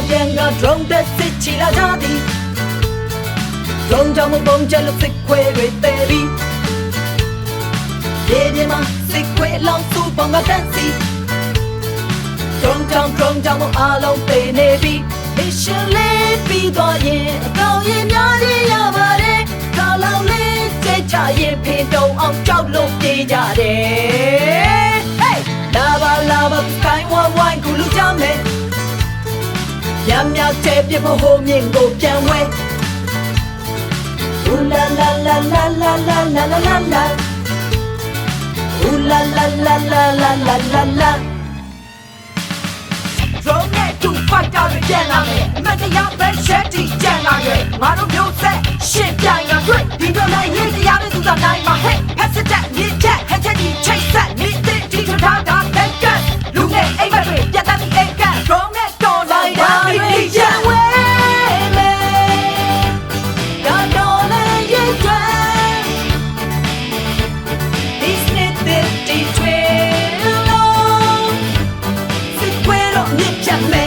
မပြန်က drone တဲ့စစ်ချီလာကြသည် drone ကြောင့်မပုံကျလို့စစ်ခွဲတွေတဲပြီးရေပြင်းမှာစစ်ခွဲလောင်စုပုံကတန်းစီ drone ကြောင့် drone ကြောင့်မအားလုံးပေနေပြီ mission လေးပြီးတော့ရင်အကောင်ရင်များကြီးရပါတယ်ကာလောင်လေးကြိတ်ချရင်ဖေတုံအောင်ကြောက်လို့ပြေးကြတယ် hey လာပါလာပါ sky one one ကူလူကြမယ် ညံ့ညံ့တဲ့ပြဖို့ဟိုမြင့်ကိုပြန်ဝဲ Ooh la la la la la la la la la la Ooh la la la la la la la la Drone နဲ့တူ fighter တွေပြန်လာမယ်အမတ်တရားပဲ shetty ကြံလာရဲ့ငါတို့မျိုးဆက်ရှင်းပြိုင်ရတွေ့ဒီတော့လည်းရေးတရားနဲ့သူသာနိုင်မှာ hey ဖက်စစ်တဲ့မြ Except me.